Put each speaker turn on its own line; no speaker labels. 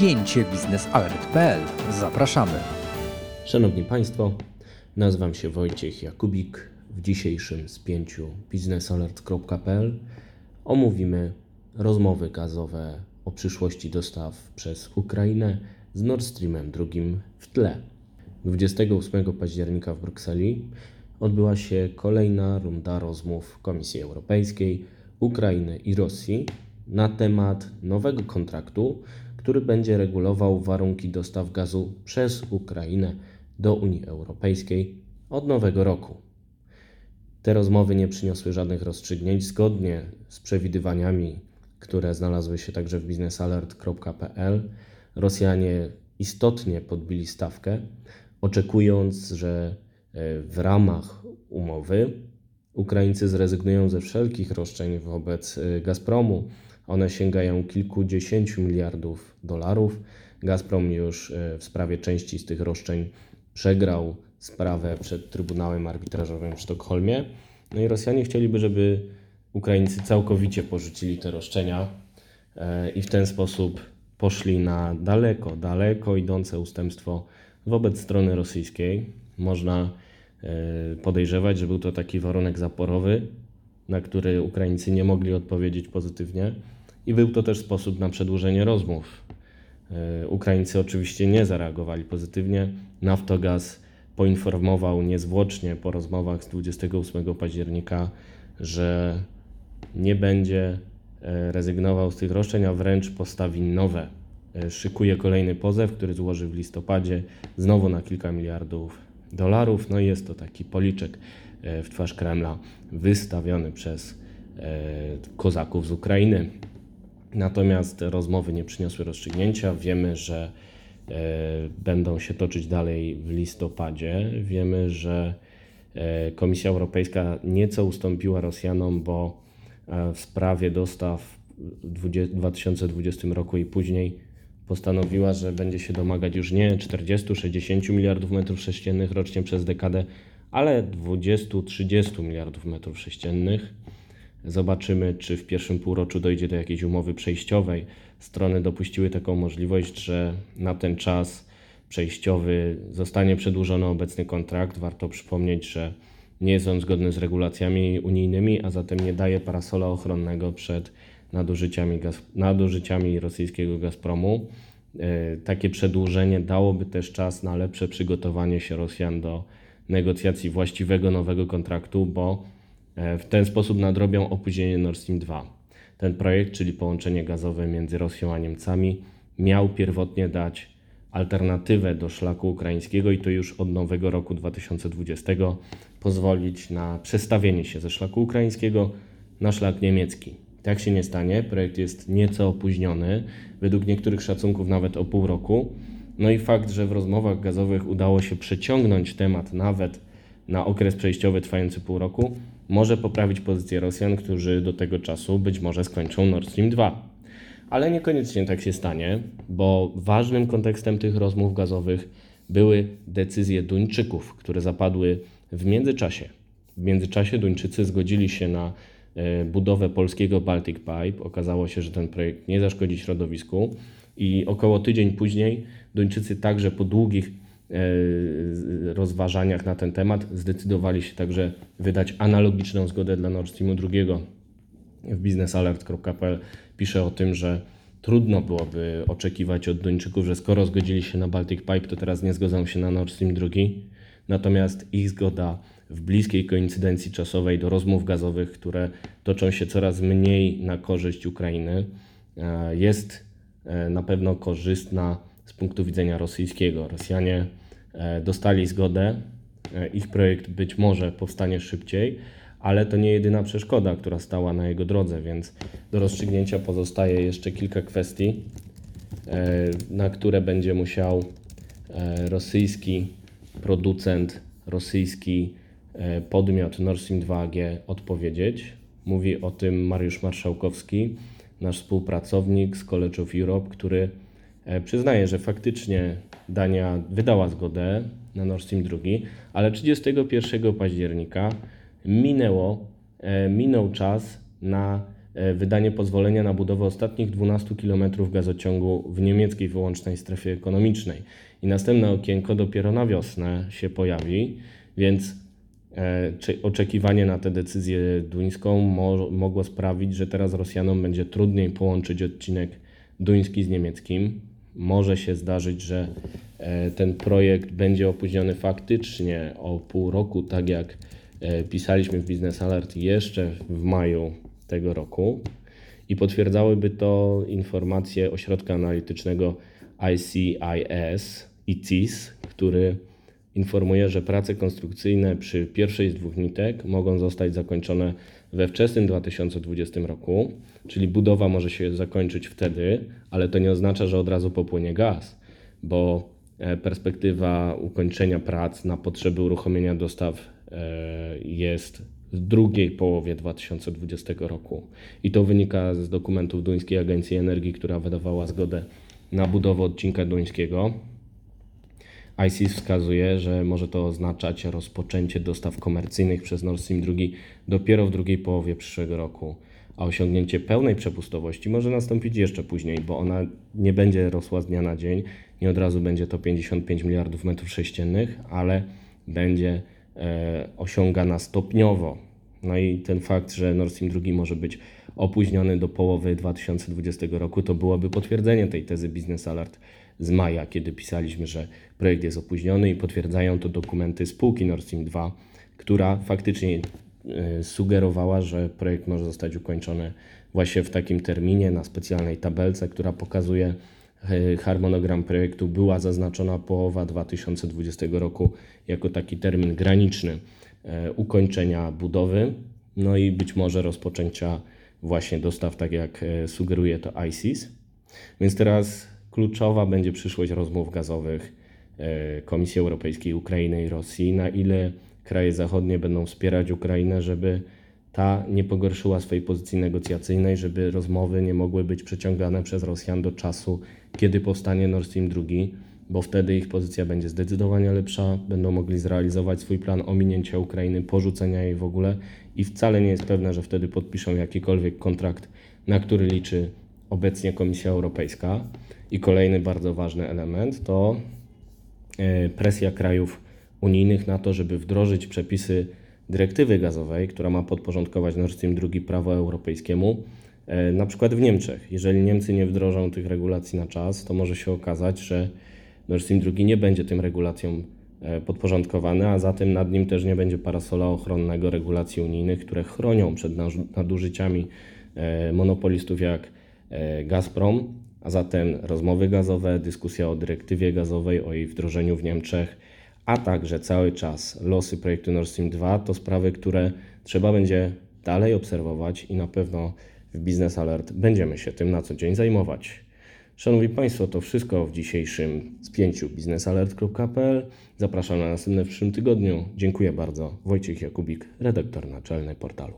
spięcie biznesalert.pl. Zapraszamy.
Szanowni Państwo, nazywam się Wojciech Jakubik. W dzisiejszym spięciu biznesalert.pl omówimy rozmowy gazowe o przyszłości dostaw przez Ukrainę z Nord Streamem drugim w tle. 28 października w Brukseli odbyła się kolejna runda rozmów Komisji Europejskiej, Ukrainy i Rosji na temat nowego kontraktu, który będzie regulował warunki dostaw gazu przez Ukrainę do Unii Europejskiej od nowego roku. Te rozmowy nie przyniosły żadnych rozstrzygnięć zgodnie z przewidywaniami, które znalazły się także w biznesalert.pl. Rosjanie istotnie podbili stawkę, oczekując, że e, w ramach umowy Ukraińcy zrezygnują ze wszelkich roszczeń wobec e, Gazpromu. One sięgają kilkudziesięciu miliardów dolarów. Gazprom już e, w sprawie części z tych roszczeń przegrał sprawę przed Trybunałem Arbitrażowym w Sztokholmie. No i Rosjanie chcieliby, żeby Ukraińcy całkowicie porzucili te roszczenia i w ten sposób poszli na daleko, daleko idące ustępstwo wobec strony rosyjskiej. Można e, podejrzewać, że był to taki warunek zaporowy, na który Ukraińcy nie mogli odpowiedzieć pozytywnie, i był to też sposób na przedłużenie rozmów. E, Ukraińcy oczywiście nie zareagowali pozytywnie. Naftogaz poinformował niezwłocznie po rozmowach z 28 października, że nie będzie e, rezygnował z tych roszczeń, a wręcz postawi nowe E, szykuje kolejny pozew, który złoży w listopadzie, znowu na kilka miliardów dolarów. No i jest to taki policzek w twarz Kremla wystawiony przez kozaków z Ukrainy. Natomiast rozmowy nie przyniosły rozstrzygnięcia. Wiemy, że będą się toczyć dalej w listopadzie. Wiemy, że Komisja Europejska nieco ustąpiła Rosjanom, bo w sprawie dostaw w 2020 roku i później postanowiła, że będzie się domagać już nie 40-60 miliardów metrów sześciennych rocznie przez dekadę, ale 20-30 miliardów metrów sześciennych. Zobaczymy, czy w pierwszym półroczu dojdzie do jakiejś umowy przejściowej. Strony dopuściły taką możliwość, że na ten czas przejściowy zostanie przedłużony obecny kontrakt. Warto przypomnieć, że nie jest on zgodny z regulacjami unijnymi, a zatem nie daje parasola ochronnego przed nadużyciami, gaz, nadużyciami rosyjskiego Gazpromu. E, takie przedłużenie dałoby też czas na lepsze przygotowanie się Rosjan do negocjacji właściwego nowego kontraktu, bo w ten sposób nadrobią opóźnienie Nord Stream 2. Ten projekt, czyli połączenie gazowe między Rosją a Niemcami, miał pierwotnie dać alternatywę do szlaku ukraińskiego i to już od nowego roku 2020 pozwolić na przestawienie się ze szlaku ukraińskiego na szlak niemiecki. Tak się nie stanie. Projekt jest nieco opóźniony, według niektórych szacunków nawet o pół roku. No i fakt, że w rozmowach gazowych udało się przeciągnąć temat nawet na okres przejściowy trwający pół roku, może poprawić pozycję Rosjan, którzy do tego czasu być może skończą Nord Stream 2. Ale niekoniecznie tak się stanie, bo ważnym kontekstem tych rozmów gazowych były decyzje Duńczyków, które zapadły w międzyczasie. W międzyczasie Duńczycy zgodzili się na E, budowę polskiego Baltic Pipe. Okazało się, że ten projekt nie zaszkodzi środowisku i około tydzień później Duńczycy także po długich rozważaniach na ten temat zdecydowali się także wydać analogiczną zgodę dla Nord Streamu II. W biznesalert.pl pisze o tym, że trudno byłoby oczekiwać od Duńczyków, że skoro zgodzili się na Baltic Pipe, to teraz nie zgodzą się na Nord Stream II. Natomiast ich zgoda w bliskiej koincydencji czasowej do rozmów gazowych, które toczą się coraz mniej na korzyść Ukrainy, e, jest e, na pewno korzystna z punktu widzenia rosyjskiego. Rosjanie e, dostali zgodę, ich projekt być może powstanie szybciej, ale to nie jedyna przeszkoda, która stała na jego drodze, więc do rozstrzygnięcia pozostaje jeszcze kilka kwestii, na które będzie musiał rosyjski producent, rosyjski E, podmiot Nord Stream 2AG odpowiedzieć. Mówi o tym Mariusz Marszałkowski, nasz współpracownik z College of Europe, który e, przyznaje, że faktycznie Dania wydała zgodę na Nord Stream 2, ale 31 października minęło, e, minął czas na e, wydanie pozwolenia na budowę ostatnich 12 km gazociągu w niemieckiej wyłącznej strefie ekonomicznej. I następne okienko dopiero na wiosnę się pojawi, więc e, oczekiwanie na tę decyzję duńską mo mogło sprawić, że teraz Rosjanom będzie trudniej połączyć odcinek duński z niemieckim. Może się zdarzyć, że e, ten projekt będzie opóźniony faktycznie o pół roku, tak jak e, pisaliśmy w Business Alert jeszcze w maju tego roku. I potwierdzałyby to informacje ośrodka analitycznego ICIS, ICIS, który informuje, że prace konstrukcyjne przy pierwszej z dwóch nitek mogą zostać zakończone we wczesnym 2020 roku, czyli budowa może się zakończyć wtedy, ale to nie oznacza, że od razu popłynie gaz, bo e, perspektywa ukończenia prac na potrzeby uruchomienia dostaw e, jest w drugiej połowie 2020 roku. I to wynika z dokumentów Duńskiej Agencji Energii, która wydawała zgodę na budowę odcinka duńskiego. ICIS wskazuje, że może to oznaczać rozpoczęcie dostaw komercyjnych przez Nord Stream 2 dopiero w drugiej połowie przyszłego roku, a osiągnięcie pełnej przepustowości może nastąpić jeszcze później, bo ona nie będzie rosła z dnia na dzień, nie od razu będzie to 55 miliardów metrów sześciennych, ale będzie e, osiągana stopniowo. No i ten fakt, że Nord Stream 2 może być opóźniony do połowy 2020 roku, to byłoby potwierdzenie tej tezy Business Alert z maja, kiedy pisaliśmy, że projekt jest opóźniony i potwierdzają to dokumenty spółki Nord Stream 2, która faktycznie e, sugerowała, że projekt może zostać ukończony właśnie w takim terminie na specjalnej tabelce, która pokazuje e, harmonogram projektu. Była zaznaczona połowa 2020 roku jako taki termin graniczny e, ukończenia budowy, no i być może rozpoczęcia właśnie dostaw, tak jak sugeruje to ICIS. Więc teraz kluczowa będzie przyszłość rozmów gazowych e, Komisji Europejskiej, Ukrainy i Rosji, na ile kraje zachodnie będą wspierać Ukrainę, żeby ta nie pogorszyła swojej pozycji negocjacyjnej, żeby rozmowy nie mogły być przeciągane przez Rosjan do czasu, kiedy powstanie Nord Stream 2, bo wtedy ich pozycja będzie zdecydowanie lepsza, będą mogli zrealizować swój plan ominięcia Ukrainy, porzucenia jej w ogóle i wcale nie jest pewne, że wtedy podpiszą jakikolwiek kontrakt, na który liczy obecnie Komisja Europejska. I kolejny bardzo ważny element to e, presja krajów unijnych na to, żeby wdrożyć przepisy dyrektywy gazowej, która ma podporządkować Nord Stream 2 prawo europejskiemu, e, na przykład w Niemczech. Jeżeli Niemcy nie wdrożą tych regulacji na czas, to może się okazać, że Nord Stream 2 nie będzie tym regulacjom e, podporządkowany, a zatem nad nim też nie będzie parasola ochronnego regulacji unijnych, które chronią przed nadużyciami monopolistów jak Gazprom, a zatem rozmowy gazowe, dyskusja o dyrektywie gazowej, o jej wdrożeniu w Niemczech, a także cały czas losy projektu Nord Stream 2 to sprawy, które trzeba będzie dalej obserwować i na pewno w Business Alert będziemy się tym na co dzień zajmować. Szanowni Państwo, to wszystko w dzisiejszym spięciu biznesalert.pl. Zapraszam na następne w przyszłym tygodniu. Dziękuję bardzo. Wojciech Jakubik, redaktor naczelny portalu.